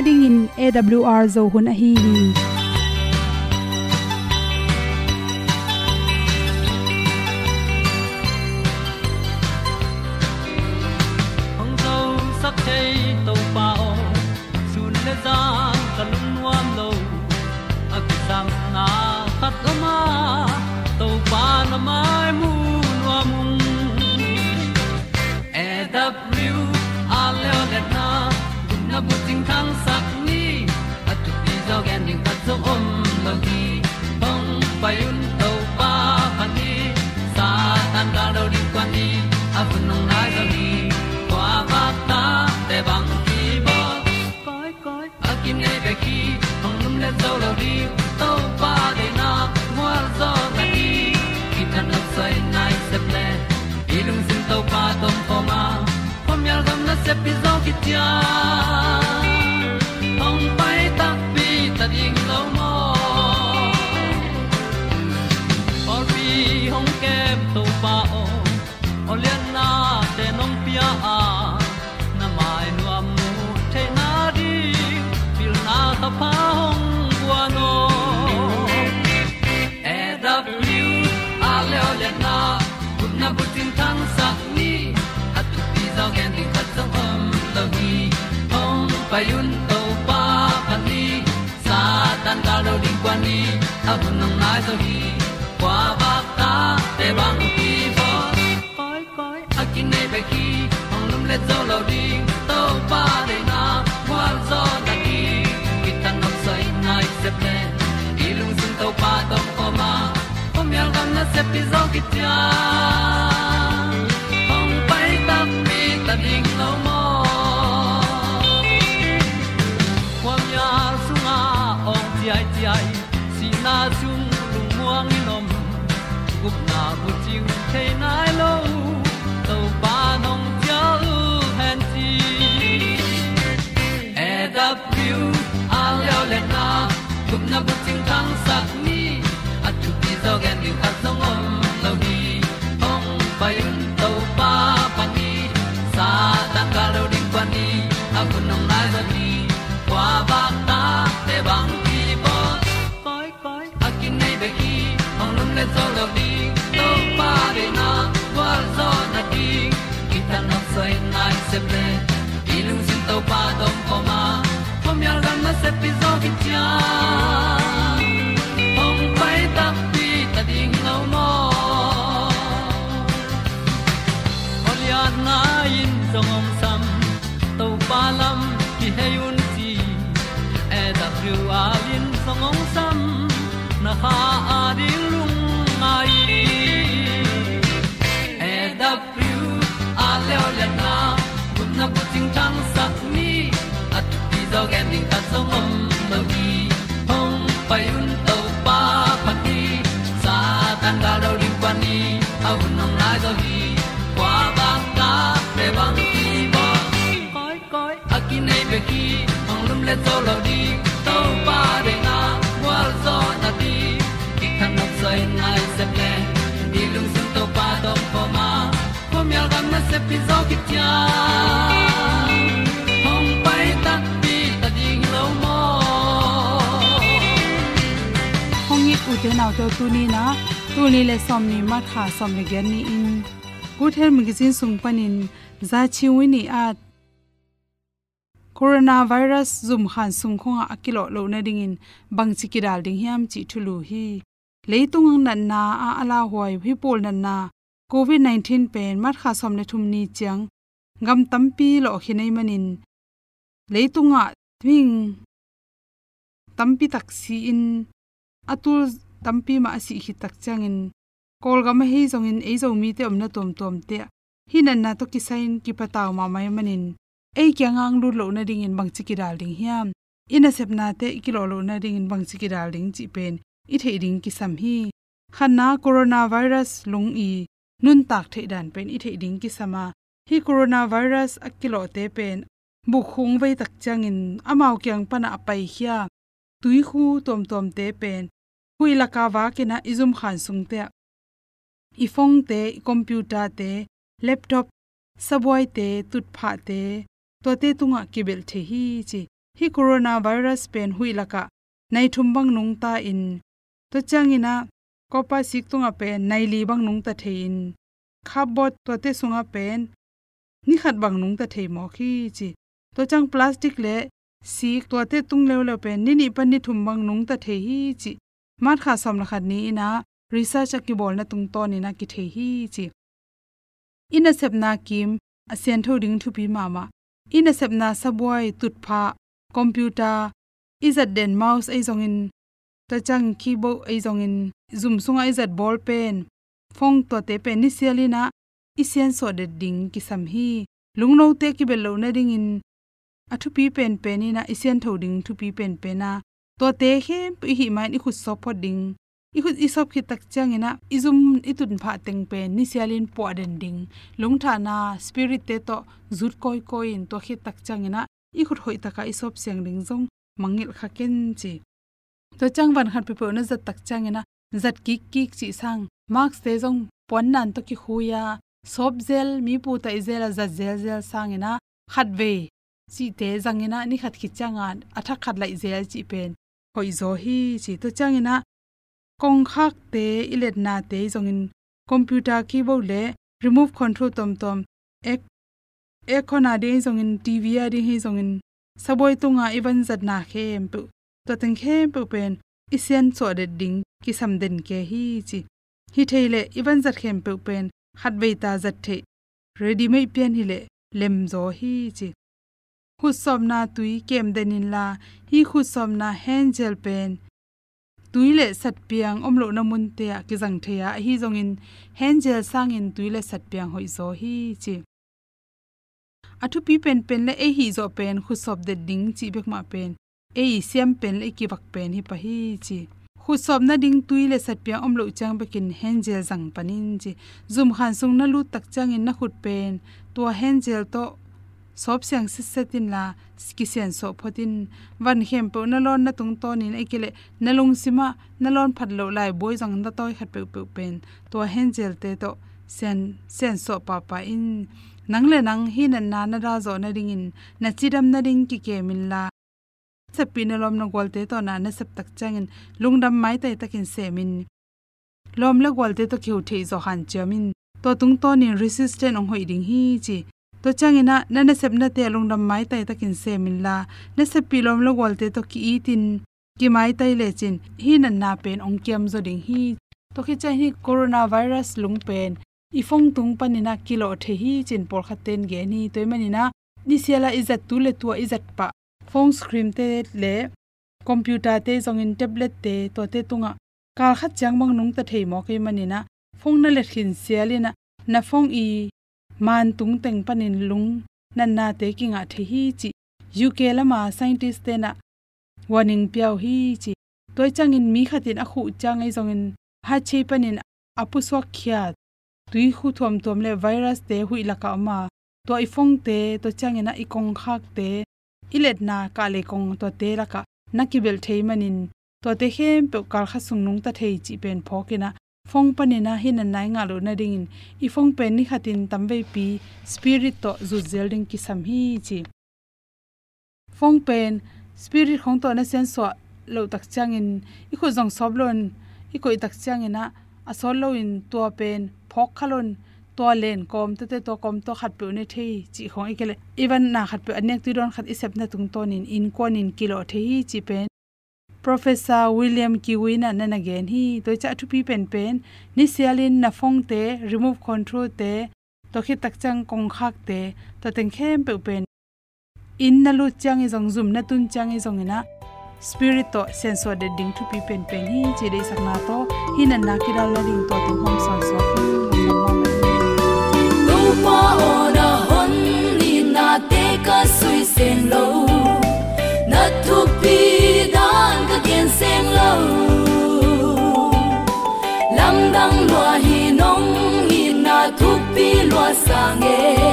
ading in awr zo hun a hi hi. canción. came vi cha. Hom pai ta pi ta ding lo mo ol ya na in song om sam to pa lam ki hay un ti e da thru a lin na ha naw to tuni na tuni le somni ma kha somni gen ni in. Good health magazine sung panin za chi wini at. Coronavirus zum khan sung khonga akilo lo na ding in bang chi ki dal ding hiam chi thulu hi. Leitung nan na, a ala hoi hi pol nan na. Covid 19 pen mat kha somne thum ni chiang. Gam tampi lo khinai manin. Leitunga thing tampi taksi in. Atul tampi ma asi hi tak changin kolga ma hi zongin ei zo mi te omna tom tom te. Hi nan na to ki sain ki pataw ma mai manin. Ei kya ngang lu lo na ding in bang chi ki dal ding hiam. Ina sep na te ki lo lo na ding in bang chi ki dal ding chi pen. I thei ding ki sam hi. Khanna corona virus lung i. Nun tak thei dan pen, i thei ding ki sama hi corona virus akilo te pen. Bu khung vei tak changin. Amao kyang pana apai hia tui khu tom tom te pen hui lakawa kena izum khan sungte i phone te, computer te, laptop saboi te, tutpha te tote tunga kibel the hi chi. Hi corona virus pen hui laka nai thumbang nungta in. To changina kopa sik tunga pe nai li bang nungta thein khabot tote sunga pen, ni khat bang nungta thei mo khi chi. To chang plastic le, sik tote tung leo le pen, ni ni pan ni thumbang nungta thei hi chi mat kha som la khat ni na research ki bol na tung to ni na ki thei hi chi ina sep na kim asian tho ding thu pi ma ma ina sep na saboi tut pha computer izat den mouse ai zong in ta chang keyboard ai zong in zoom sunga izat ball pen phong to te pen ni sialina isian so de ding ki sam hi lungno te ki bel lo na ding in athu pi pen pen ina isian tho ding thu pi pen pen na to te he hi mai i khut so pho ding. I khut i sop khi tak chang ina izum itun pha teng pen ni sialin po den ding. Lung tha na spirit te to zut koi koi in to khi tak chang ina i khut hoi taka i sop siang ding jong mangil kha ken chi. To chang van khat pe po na zat tak chang ina zat kik kik chi sang marks te jong pon nan to ki huya, sop zel mi pu ta izela za zel zel sang ina khat ve. Chi te zangina ni khat ki changa atha khat lai zel chi pen khoi zo hi chi to changina kong khak te, ilet na te zongin computer keyboard le, remove control tom tom. Ek ek khona de zongin tv a de hi zongin saboi tunga even zat na khem pu. To teng khem pu pen, isian cho de ding ki sam den ke hi chi. Hi theile even zat khem pu pen khat ve ta zat the ready mai pian hi le, lem zo hi chi khut som na tui kem denin la, hi khut som na hand gel pen tuile sat piang omlo na mun te ki jang theya hi zongin sang gel tui le sat piang hoi zo hi chi. Athu pi pen pen le e hi zo pen khu sop de ding chi bek ma pen. E siam pen le e ki bak pen hi pa hi chi. Khu sop na ding tui le sat piang omlo chang bekin hand gel jang panin chi. Zum khan sung na lu tak chang in na khut pen. To hand gel to sop siang si setin la ski skisen so photin van hem po na lon na tung ton in ekile na lung sima na lon phat lo lai boi jang da toy khat pe pe pen. To hen jel te to sen sen so pa pa in. Nang le nang hi na na na ra zo na ring in. Na chidam na ring ki ke min la. Sapina lom na gol te to na na sap tak chang changin lungdam mai tai takin se min. Lom la gol te to khiu thei zo han chamin to tung to ni resistant ong hoi ding hi chi to changina nana sepna te lungdam mai tai takin se min la. Na se pilom lo gol te to ki itin, ki mai tai le chin. Hi na na pen ong kiam zo ding hi. To khi chai hi corona virus lung pen. I phong tung panina kilo the hi chin por khaten ge ni toy manina ni siala izat tu le tu izat pa. Phone screen te le, computer te zong in tablet te to te tunga. Kal khat chang mang nung ta thei mo ke manina phong na le khin sialina. Na phong i man tung teng panin lung, nan na te kinga the hi chi. Uk lama scientist te na, warning piao hi chi. Toy changin mi khatin a khu changai zongin, ha che panin apu swak khia tui khu thom tom le virus te hui laka ma to i phong te to changina i kong khak te. Ilet na ka le kong to te laka nakibel thei manin. To te hem pe kal kha sung nung ta thei chi pen phokina phong panina hin an nai nga lo na ding in i phong pen ni khatin tambe pi, spirit to zu zelding ki sam hi chi. Phong pen spirit khong to na sen so lo tak chang in i kho jong sob lon, i koi tak chang ina a sol lo in to pen, phok khalon to len kom te te to kom to khat pe ne thei chi khong i kele even na khat pe anek tu don khat i sep na tung ton in in kon in kilo thei chi pen professor william kiwina nana again hi to cha thu pi pen pen, ni sialin na phong te, remove control te, to khi tak chang kong khak te, to teng khem pe pen. In na lu chang e i jong zum, na tun chang e i jong ina e spirit to sensor de ding thu pi pen pen hi che de sakna to, hi na na ki dal la ding to teng loa sa nghe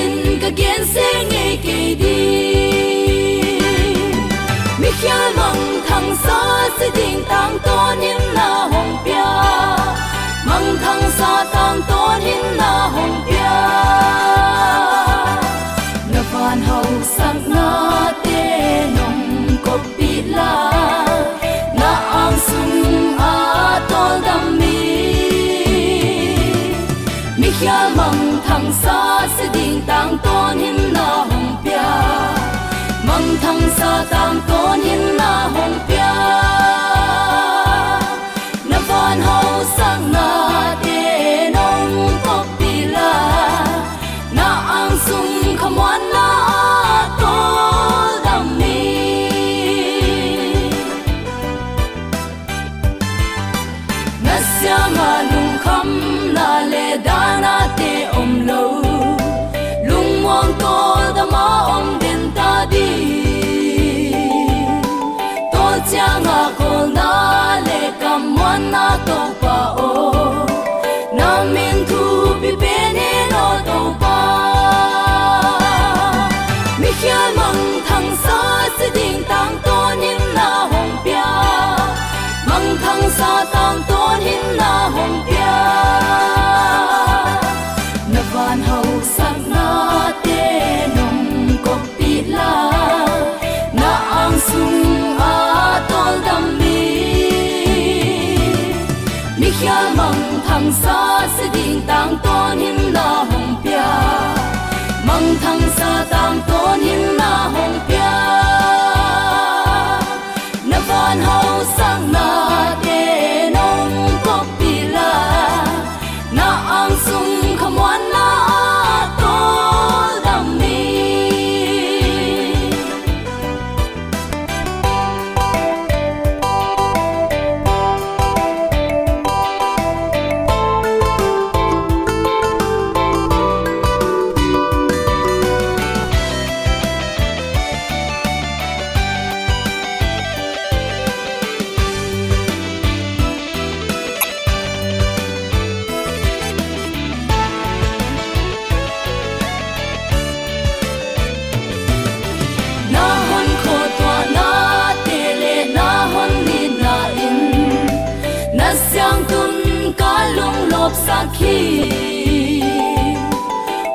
in ka kiên sen nghe kê đi mi khia mang thăng sa sẽ ding tang to nim na hồng pia mang thăng sa tang to nim na hồng pia na van hậu cha mong mang xa sẽ se tang tôn hin na hồng pia. Mang thăng xa tang tôn hin na hồng pia. To nin na hong pia na van hậu sa thang sa sẽ ding tang tôn nin na hồng pia. Mang thang sa tang tôn nin na hồng pia. Lop khi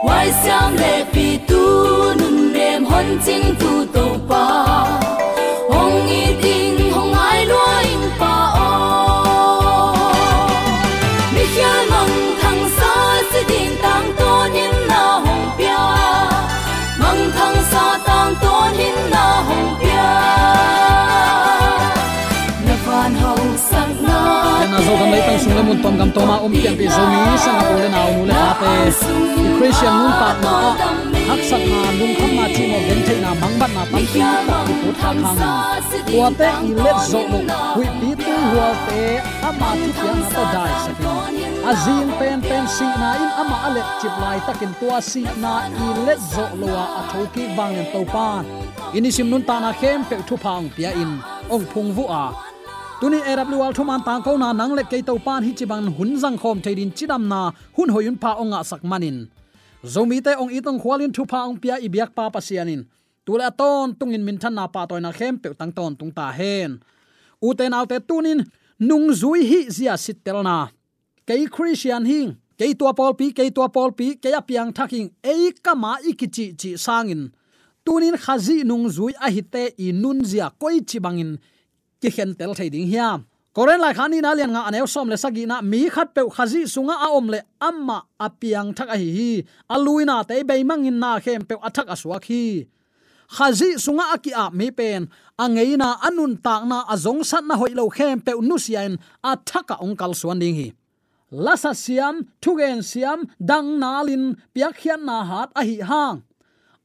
wai syang lệ pi tu nung lem hôn ching tu tổ pa. Zo gam lai tang sung le mun tom gam toma om pian pi zo mi sang a pole nau nu le ha te christian nun ta na hak sak na lung kham ma chi mo gen thai na mang bat na tam pi ta ki pu tha khang tua te i let zo mo hui pi tu hua te ama chi pian na to dai sa sakin azin pen pen si na in. Ama alet chip lai takin tua si na i let zo lo wa a athoki wang en to pan ini sim nun ta na khem pe thu phang pia in. Ong phung vu a à, tuni awl thuman tang ko na nang le ke to pan hi chibang hun jang khom thein chidam na hun hoyun pa onga sak manin zomi te ong itong khwalin thu pa ong pia ibyak pa pasianin tula ton tungin min than na pa toy na khem pe tang ton tung ta hen. U te naw te tunin nung zui hi zia sitel na. Ke christian hing ke tua pol pi ke tua pol pi ke apiang thaking ei kama ikichi chi sangin tunin khazi nung zui a hite i nun zia koi chi bangin ki khen tel thei ding hiam. Koren lai khani na lian nga anew som le sagi na mi khat pe khazi sunga a om le amma apiang thak a hi hi. Aluina te be mangin na khem pe athak aswa khi khazi sunga aki a mi pen. Angeina anun tak na azong sat na hoilo khem pe nu sian athaka ongkal suan ding hi. Lasa siam, thugen siam, dang nalin piak hian na hat a hi hang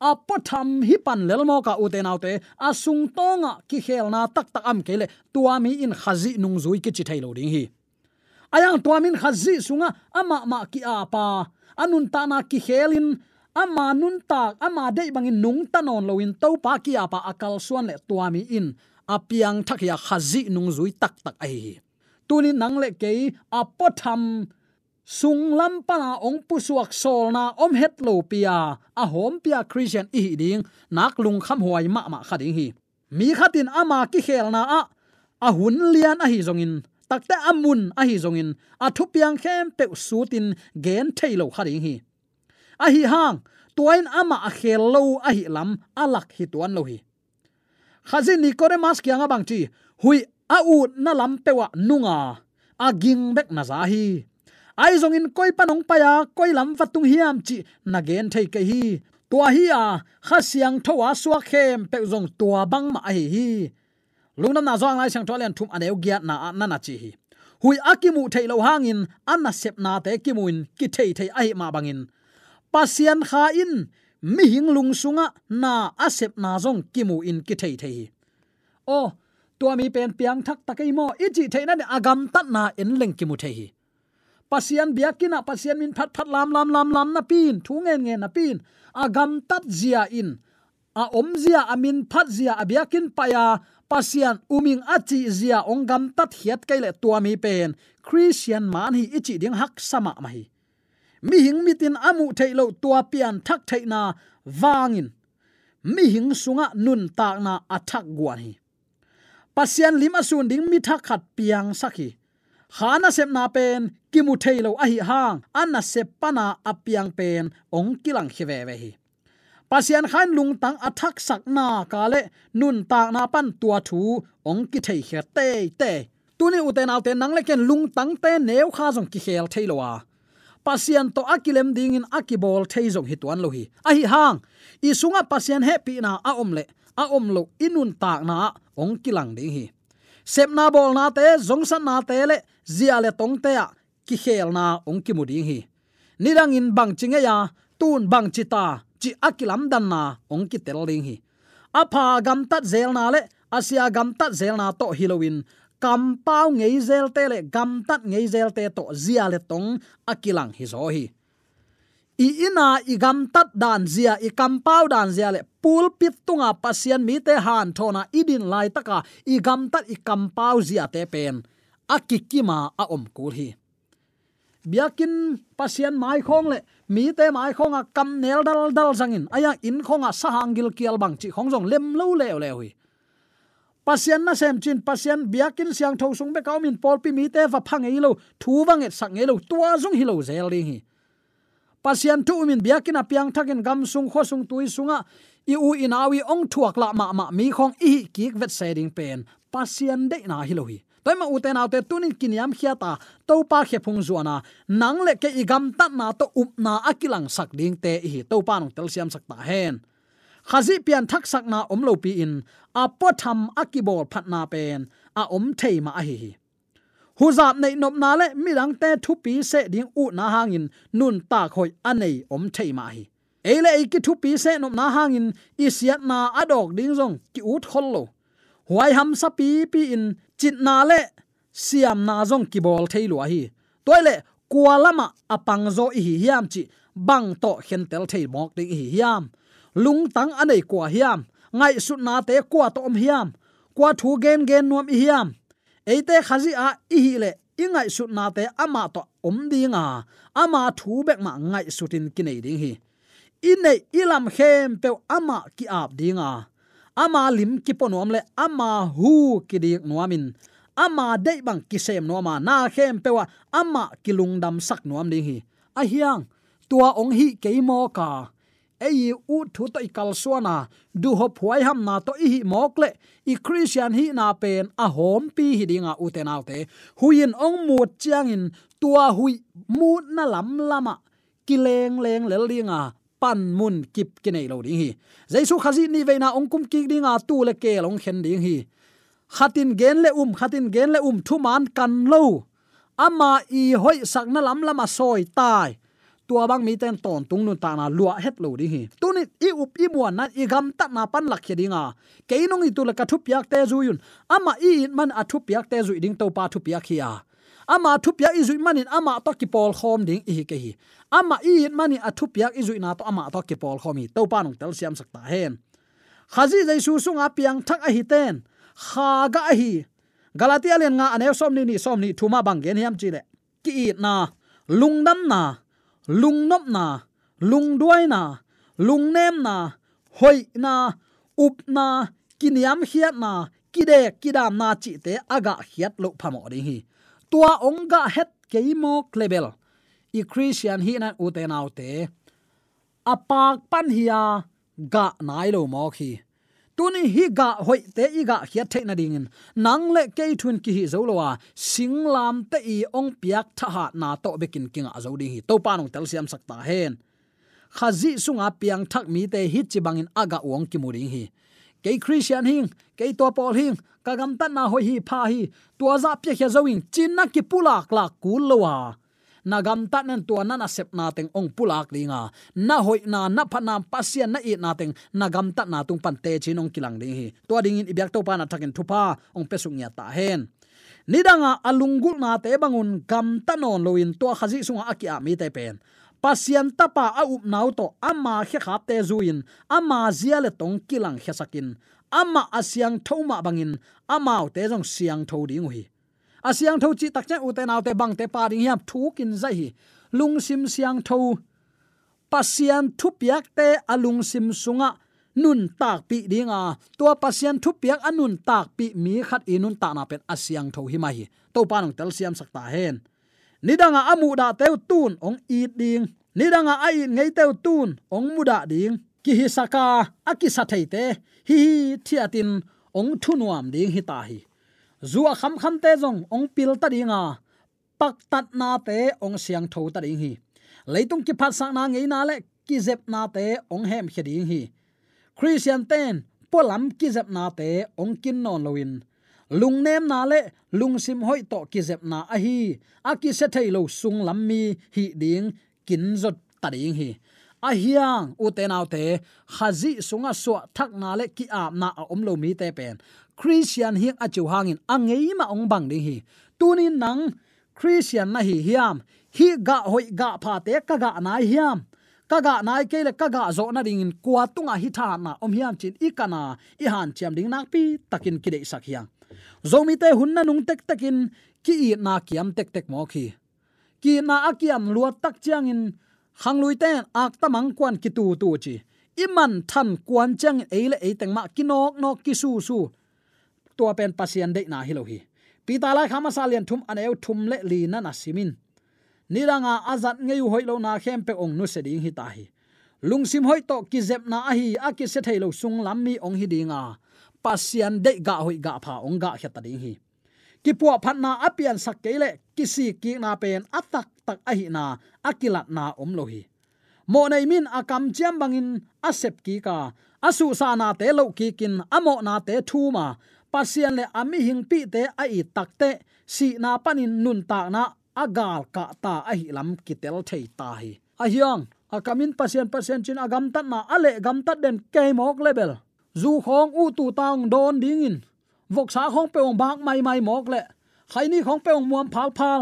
apotham hi pan lelmo ka uten autte sung tonga ah ki khelna tak tak am kele tuami in khazi nung zui ki chithai lo ding hi. Ayang tuamin khazi sunga ama ma ki apa anun ta na ki khelin ama nun tak ama dei bangin nung tanon loin to pa ki apa akal suan le tuami in. Apiang thakya khazi nung zui tak tak ai tunin nang le ke apotham sung lam pana ong pu suak sol na om het lo pia. A hom pia christian i ding. Nak lung kham huai ma ma khading hi. Mi khatin ama ki khel na a. A hun lian a hi zongin. Takte amun a hi zongin. A thu piang khem pe sutin gen thailo khading hi. A hi hang. Tuain ama a khel lo a hi lam. Alak hi tuan lo hi. Khazin ni kore mas kyanga bang chi. Hui a u na lam pewa nunga. A ging bek na za hi ai zong in koi panong paya, koi lam vatung hiam chi nagen thei ke hi. Tua hi a, kha siang thowa suak khem pe zong tua bang ma hi hi. Lungna na zong lai sang tholen thum aneu giat na na na chi hi. Hui akimu thei lo hangin anna sep na te kimuin ki thei thei ai ma bangin pasian kha in, mi hing lung sunga, na asep na zong kimu in ki thei thei o oh, tua mi pen piang thak takai mo ichi thei na agam tat na en leng kimu thei pasian biakina pasian min phat phat lam lam lam lam na pin. Thu nge ngen na pin. Agam tat zia in. A om zia amin phat zia abiakin paya pasian uming achi zia ongam tat hiat kaile tua mi pen. Christian man hi ichi ding hak sama mai hi. Mi hing mitin amu thailo tua pian thak thaina wangin mi hing sunga nun tak na athak guan hi. Pasian lima sun ding mi thak khat piang sakhi hana sep na pen kimu thailo a hi hang. Anna sep pana apiang pen, ong kilang khive ve hi. Pasian khan lung tang athak sak na kale nun tak na pan tua thu, ong ki thei khe te te. Tuni uten alte nang le ken lung tang te neu kha jong ki khel thailo wa pasian to akilem ding in akibol thei jong hi tuan lo a hi hang, i sunga pasian happy na a omle a om lo inun tak na ong kilang ding hi sep na bol na te, zong san na te le, zia le tong te a, ki khel na ong ki muding hi. Nirang in bang chinge ya, tun bang chita chi akilam dan na ong ki tel ling hi. Apa gam tat zel na le asia gam tat zel na to halloween. Kam pau ngei zel te le, gam tat ngei zel te to zia le tong akilang hi zo hi i ina i gam tat dan zia i kam pau dan zia le, pul pip tunga pasien mi te han, thona idin lai taka i gam tat i kam pau zia te pen. Akikima a om kul hi. Biakin pasien mai khong le, mi te mai khong a kam nel dal dal zangin. Aya in khong a sahangil kial bang chi khong jong lem lo le le hui pasien na sem chin, pasien biakin siang thau sung be kaw min pol pi mi te va phang ei lo, thu wang et sang ei lo, tua zung hi lo zel ding hi pasian tu min biakin apiang thakin gam sung kho sung tui sunga. I u inawi ong thuak la ma ma mi khong i ki vet setting pen. Pasian de na hilohi. Toima uten autte tunin kiniam khiata to pa khe phung zuana nang le ke igam ta na to up na akilang sak ding te hi to pa nong tel siam sak ta hen. Khazi pian thak sak na omlo pi in. A potham akibol phat na pen. A om thei ma hi hi huzap nei nop na le, mi dang te thu pi se ding u na hangin nun ta khoi anei om thei ma hi. Ele ki thu pi se nop na hangin isiat na adok ding zong, ki ut khol lo. Huai ham sa pi pi in, chit na le, siam na zong ki bol thei lo hi. Toile kualama apang zo hi hiam chi, bang to khen tel thei mok ding hi hiam. Lung tang anei kwa hiam, ngai su na te kwa to om hiam. Kwa thu gen gen nuam hiam eite khazi a ihi le ingai sut na te ama to om dinga, ama thu bek ma ngai sutin kinai ding hi. Inei ilam khem pe ama ki ap dinga. Ama lim ki ponom le ama hu ki dik nuamin. Ama dei bang ki sem no ma na khem pewa ama kilung dam sak nuam ding hi. A hiang tua ong hi keimo ka ei u thu to ikal suana du ho phuai ham na to i mokle i christian hi na pen a hom pi hi dinga u te naw te. Huin ong mu chiang in tua hui mu na lam lama. Kileng leng lel linga pan mun kip kinai lo ding hi. Jaisu khazi ni veina ong kum ki dinga tu le ke long khen ding hi. Khatin gen le um khatin gen le um thu man kan lo. Ama i hoi sak na lam lama soi tai tua bang mi ten ton tung nun ta na lua het lo ding hi. Tu i up i muan na i gam ta na pan lak dinga ke nong i tu la ka thu piak te zu yun. Ama i man a thu piak te zu ding to pa thu piak hiya ama thu piak i zu manin ama to ki pol khom ding i ke hi. Ama i mani a thu piak i zu na to ama to ki pol khomi to pa nong tel siam sakta hen. Khazi jai su sunga piang thak a hi ten. Kha ga hi. Galatia len nga anew som ni ni som ni thuma bang gen hiam chi le. Ki na. Lungdam na lungnop na lungduai na lungnem na, hoi na, up na, kiniam hiat na, kide, kidam na chi te aga hiat lo phamo ri hi. Tua ongga het keimo klebel. I christian hi na uten autte apak pan hiya ga nai lo mo khi tuni hi ga hoi te i ga hiat the na ding nang le ke thun ki hi zo lowa singlam te i ong piak tha ha na to bekin kinga zo ding hi. To pa nong tel siam sakta hen. Khazi sunga piang thak mi te hi chi bangin aga wong ki muring hi. Ke christian hing ke to pol hing, ka gam tan na hoi hi pha hi. Tua za pye khya zoing chin na ki pulak la kul lowa na gam ta nan tua na na sep na teng ong pulak linga na hoi na na phana pasian na i na teng na gam ta na tung pan te chinong kilang ding hi to ding in ibyak to pa na thakin thupa ong pesung ya ta hen nidanga alungul na te bangun gam ta non loin to khazi sunga akia mi te pen. Pasian tapa a up nau to ama khe khap te zuin, ama zia le tong kilang khe sakin. Ama asyang thoma bangin amau te jong siang tho ding hi asiang tho chi tak cha u te te bang te pa ding hiam thu kin zai hi. Lung sim siang tho pasian thu piak te alung sim sunga nun tak pi dinga tua pasian thu piak anun tak pi mi khat inun ta na pen asiang tho hi mai hi. To panong tel siam sakta hen. Nidanga amu da teu tun ong i ding. Nidanga ai ngei teu tun ong muda ding. Ki hi saka aki sa theite hi thiatin ong thunuam ding hi ta hi zuwa kham kham te jong ong pil ta dinga pak tat na te, ong siang tho ta ding hi. Leitung ki phat sang na ngei na le, ki zep na te, ong hem kheding hi. Christian ten polam ki zep na te, ong kin non loin lung nem na le, lung sim hoi to ki zep na a hi. A ki se thei lo sung lam mi, hi ding, kin zot ta ding hi. A hiang, u te nau te khazi sunga so thak na le ki ap na a om lo mi te pen christian hi a chu hangin. Angei ma ong bang ding hi. Tunin nang christian na hi hiam. Hi ga hoi ga pha te, ka ga nai hiam. Kaga nai ke le kaga zo na ding in. Kwa tunga hi tha na om hiam chin ikana i han chiam ding nak pi, takin ki de sak hiang. Zomi te hunna nung tek takin, ki i na kiam tek tek mo khi. Ki na akiam luat tak chiang in, hang lui ten, ak tamang kwan ki tu tu chi. Iman than kwan chang eile e teng ma kinok nok ki su su tua pen pasian de na hilo hi pi ta lai khama salian thum an eu thum le li na na simin. Niranga azat ngei hoi lo na khem pe ong nu se ding hi ta hi. Lungsim hoi to ki zep na a hi a ki se thailo sung lam mi ong hi dinga. Pasian de ga hoi ga pha ong ga khata ding hi. Ki pu phat na apian sak kele ki si ki na pen atak tak a hi na akilat na om lo hi. Mo nei min akam chiam bangin asep ki ka asu sa na te lo ki kin amo na te thu ma pasian le ami hing pi te ai takte si na panin nun ta na agal ka ta a hi lam kitel thei ta hi. A hiang, a kamin pasien pasien chin agam tat na ale gam tat den ke mok level. Zu khong u tu taung don ding in. Vok sa khong pe ong bak mai mai mok le. Khai ni khong pe ong muam phal phal.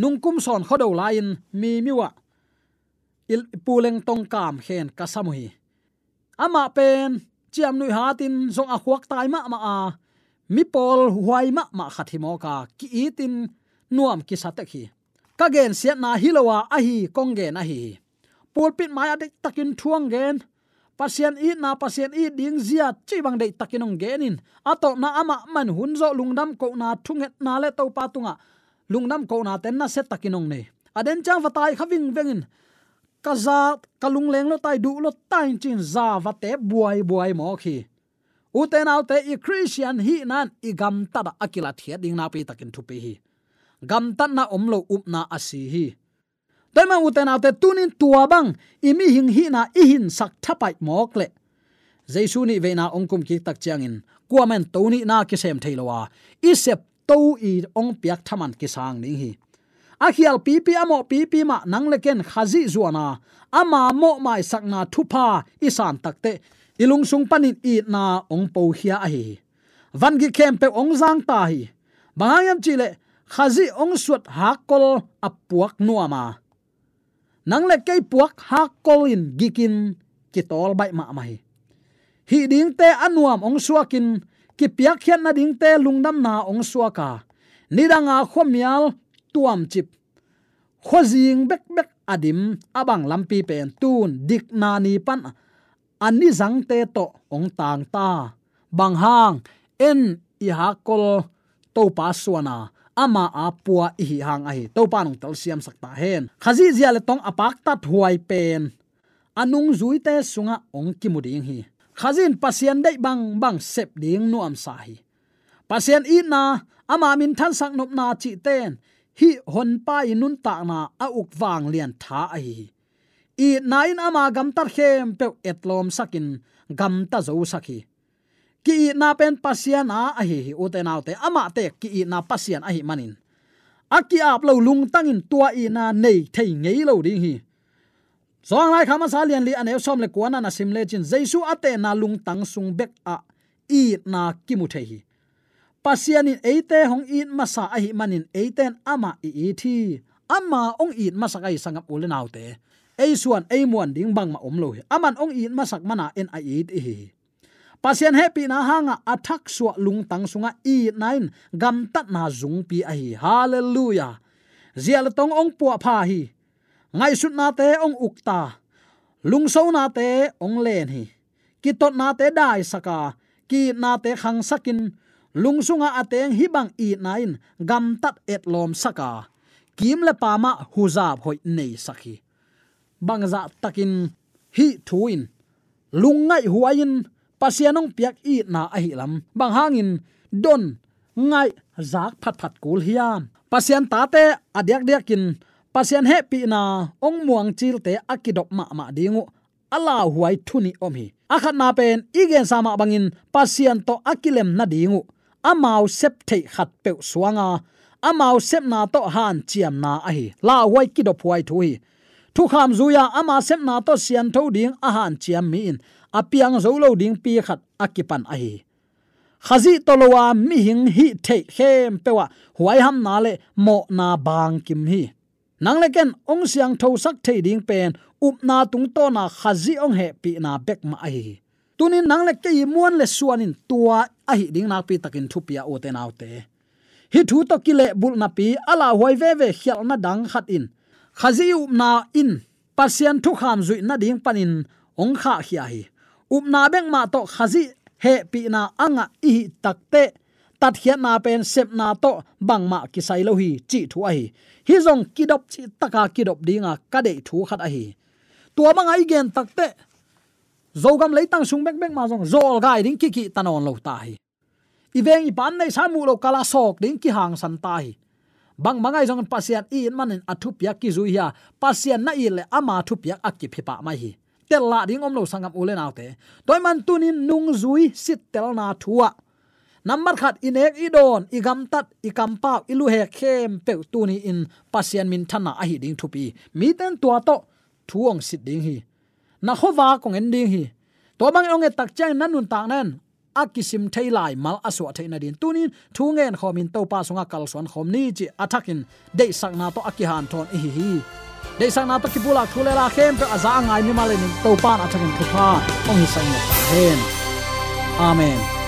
Nung kum son khodo lain mi miwa il puleng tong kam khen kasamui ama pen, chiam nui hatin zong a khuak tai ma ma a mi pol huai ma ma khathi ka ki itin nuam ki satek hi. Ka gen siat na hilowa a hi, kong gen a hi. Pulpit mai adik takin thuang gen. Pasien i na pasien i ding zia chi bang dei takinong genin ato na ama man hunzo lungdam ko na thunget na le to patunga lungnam ko na ten na set takinong ne aden chang vatai khawing vengin kaza kalung leng lo tai du lo tai chin za vate buai buai mo khi uten autte i christian hi nan i gam ta da akila thia ding na pi takin thu pe hi. Gam tan na omlo up na asi hi toy ma uten autte tunin tua bang, imi hing hi na i hin sak thapai mok le. Jaisu ni veina ongkum ki tak chiangin. Kuamen to ni na ki sem theilowa. I sep to i ong piak thaman ki sang ning hi. A khial pi pi amo pi pi ma nang leken khazi zuana. Ama mo mai sakna thupa isan takte ilung sung panin i na ong po hia a hi. Van gi kem pe ong zang ta hi. Bangayam chile khazi ong suat hakol apuak nuama nang le kei puak ha in gikin kitol bai ma mai hi. Ding te anuam ong suakin ki piak khian na ding te lungdam na ong suaka nidanga khomial tuam chip. Khozing bek bek adim abang lampi pen tun, dik na ni pan ani zang te to ong tang ta bang hang en i ha kol to pa suana ama apua i hi hang a hi to pa nong tel siam sakta hen khazi zia le tong apak ta huai pen anung zui te sunga ong ki muding hi. Khazin pasien dei bang bang sep ding nuam sa hi pasien i na ama min than sak nop na chi ten. Hi hon pa inun ta na a uk wang lian tha ai i nain ama gam tar khem pe etlom sakin gam ta zo sakhi ki na pen pasian a a hi hi uten autte ama te ki na pasian a hi manin aki ap lo lung tangin tua i na nei thei ngei lo ding hi zong lai khama sa lian li ane som le kuana na sim le chin jaisu ate na lung tang sung bek a i na kimu thei hi pasianin eite hong in masa a hi manin eiten ama i i thi ama ong in masa kai sangap ulen autte ei suan ei muan ding bang ma om lo hi aman ong in ma sak mana en ai it hi pasien happy na hanga athak suwa lung tang sunga e nine, gam tat na zung pi a hi. Hallelujah. Zial tong ong pu pha hi. Ngai sut na te ong ukta lung so na te ong len hi. Ki tot na te dai saka ki na te khang sakin lung sunga ateng hi bang i nine, gam tat et lom saka kim le pa ma huza hoi nei sakhi bangza takin hi thuin. Lungai huain, pasianong piak i na a hi lam. Bang hangin, don ngai zak phat phat kul hiam. Pasian ta te adyak dyakin pasian happy na ong muang chil te akidop ma ma dingu. Ala huai thuni om hi. Akhat na pen igen sama bangin, pasian to akilem na dingu. Amau sep thei khat pe suanga. Amau sep na to han chiam na a hi. La huai kidop huai thui thu kham zuya ama sem na to sian tho ding a han chiam mi in. Apiang zo lo ding pi khat akipan a hi. Khazi tolowa mi hing hi thei khem pewa huai ham na le mo na bang kim hi. Nang le ken ong siang tho sak the ding pen, up na tung to na khazi ong he pi na bek ma ai tunin nang le ke muan le suanin tua a hi ding na pi takin thu pia o te nau te. Hi thu to kile bul na pi, ala huai ve ve khial na dang khat in khazi um upna in pasian thu kham zui na ding panin, ong kha khia hi. Up na bek ma to khazi he pi na anga i takte tat hian na pen sep na to bang ma ki sai lo hi chi thu a hi. Hi zong kidop chi taka kidop dinga ka de thu khat a hi. Tua ma ai gen takte zogam leitang sung bek bek ma zong zol gai ding ki ki tanon lo ta hi. Iveng i pan nei samu lo kala sok ding ki hang san ta hi bang mangai jong pasian i in manin athu pia ki zu ya. Pasian na i le ama thu pia akki phipa mai hi. Tel la ding om lo sangam ulen autte toy man tunin nung zui sit tel na thua. Number khat inek idon igam tat ikam pa ilu he khem pe tu ni in. Pasian min thana a hi ding thupi mi ten tua to, thuong sit ding hi. Na khowa kong ending hi. To bang ong e tak chang nanun tak nan akisim thailai mal aswa thaina din tunin, thungen khomin to pa sunga kal son khom ni chi athakin. De sakna to akihan thon hi. Hi de sakna to kipula thulela khem pe aza ngai mi malin to pa athakin thupa ong hi sang hen amen.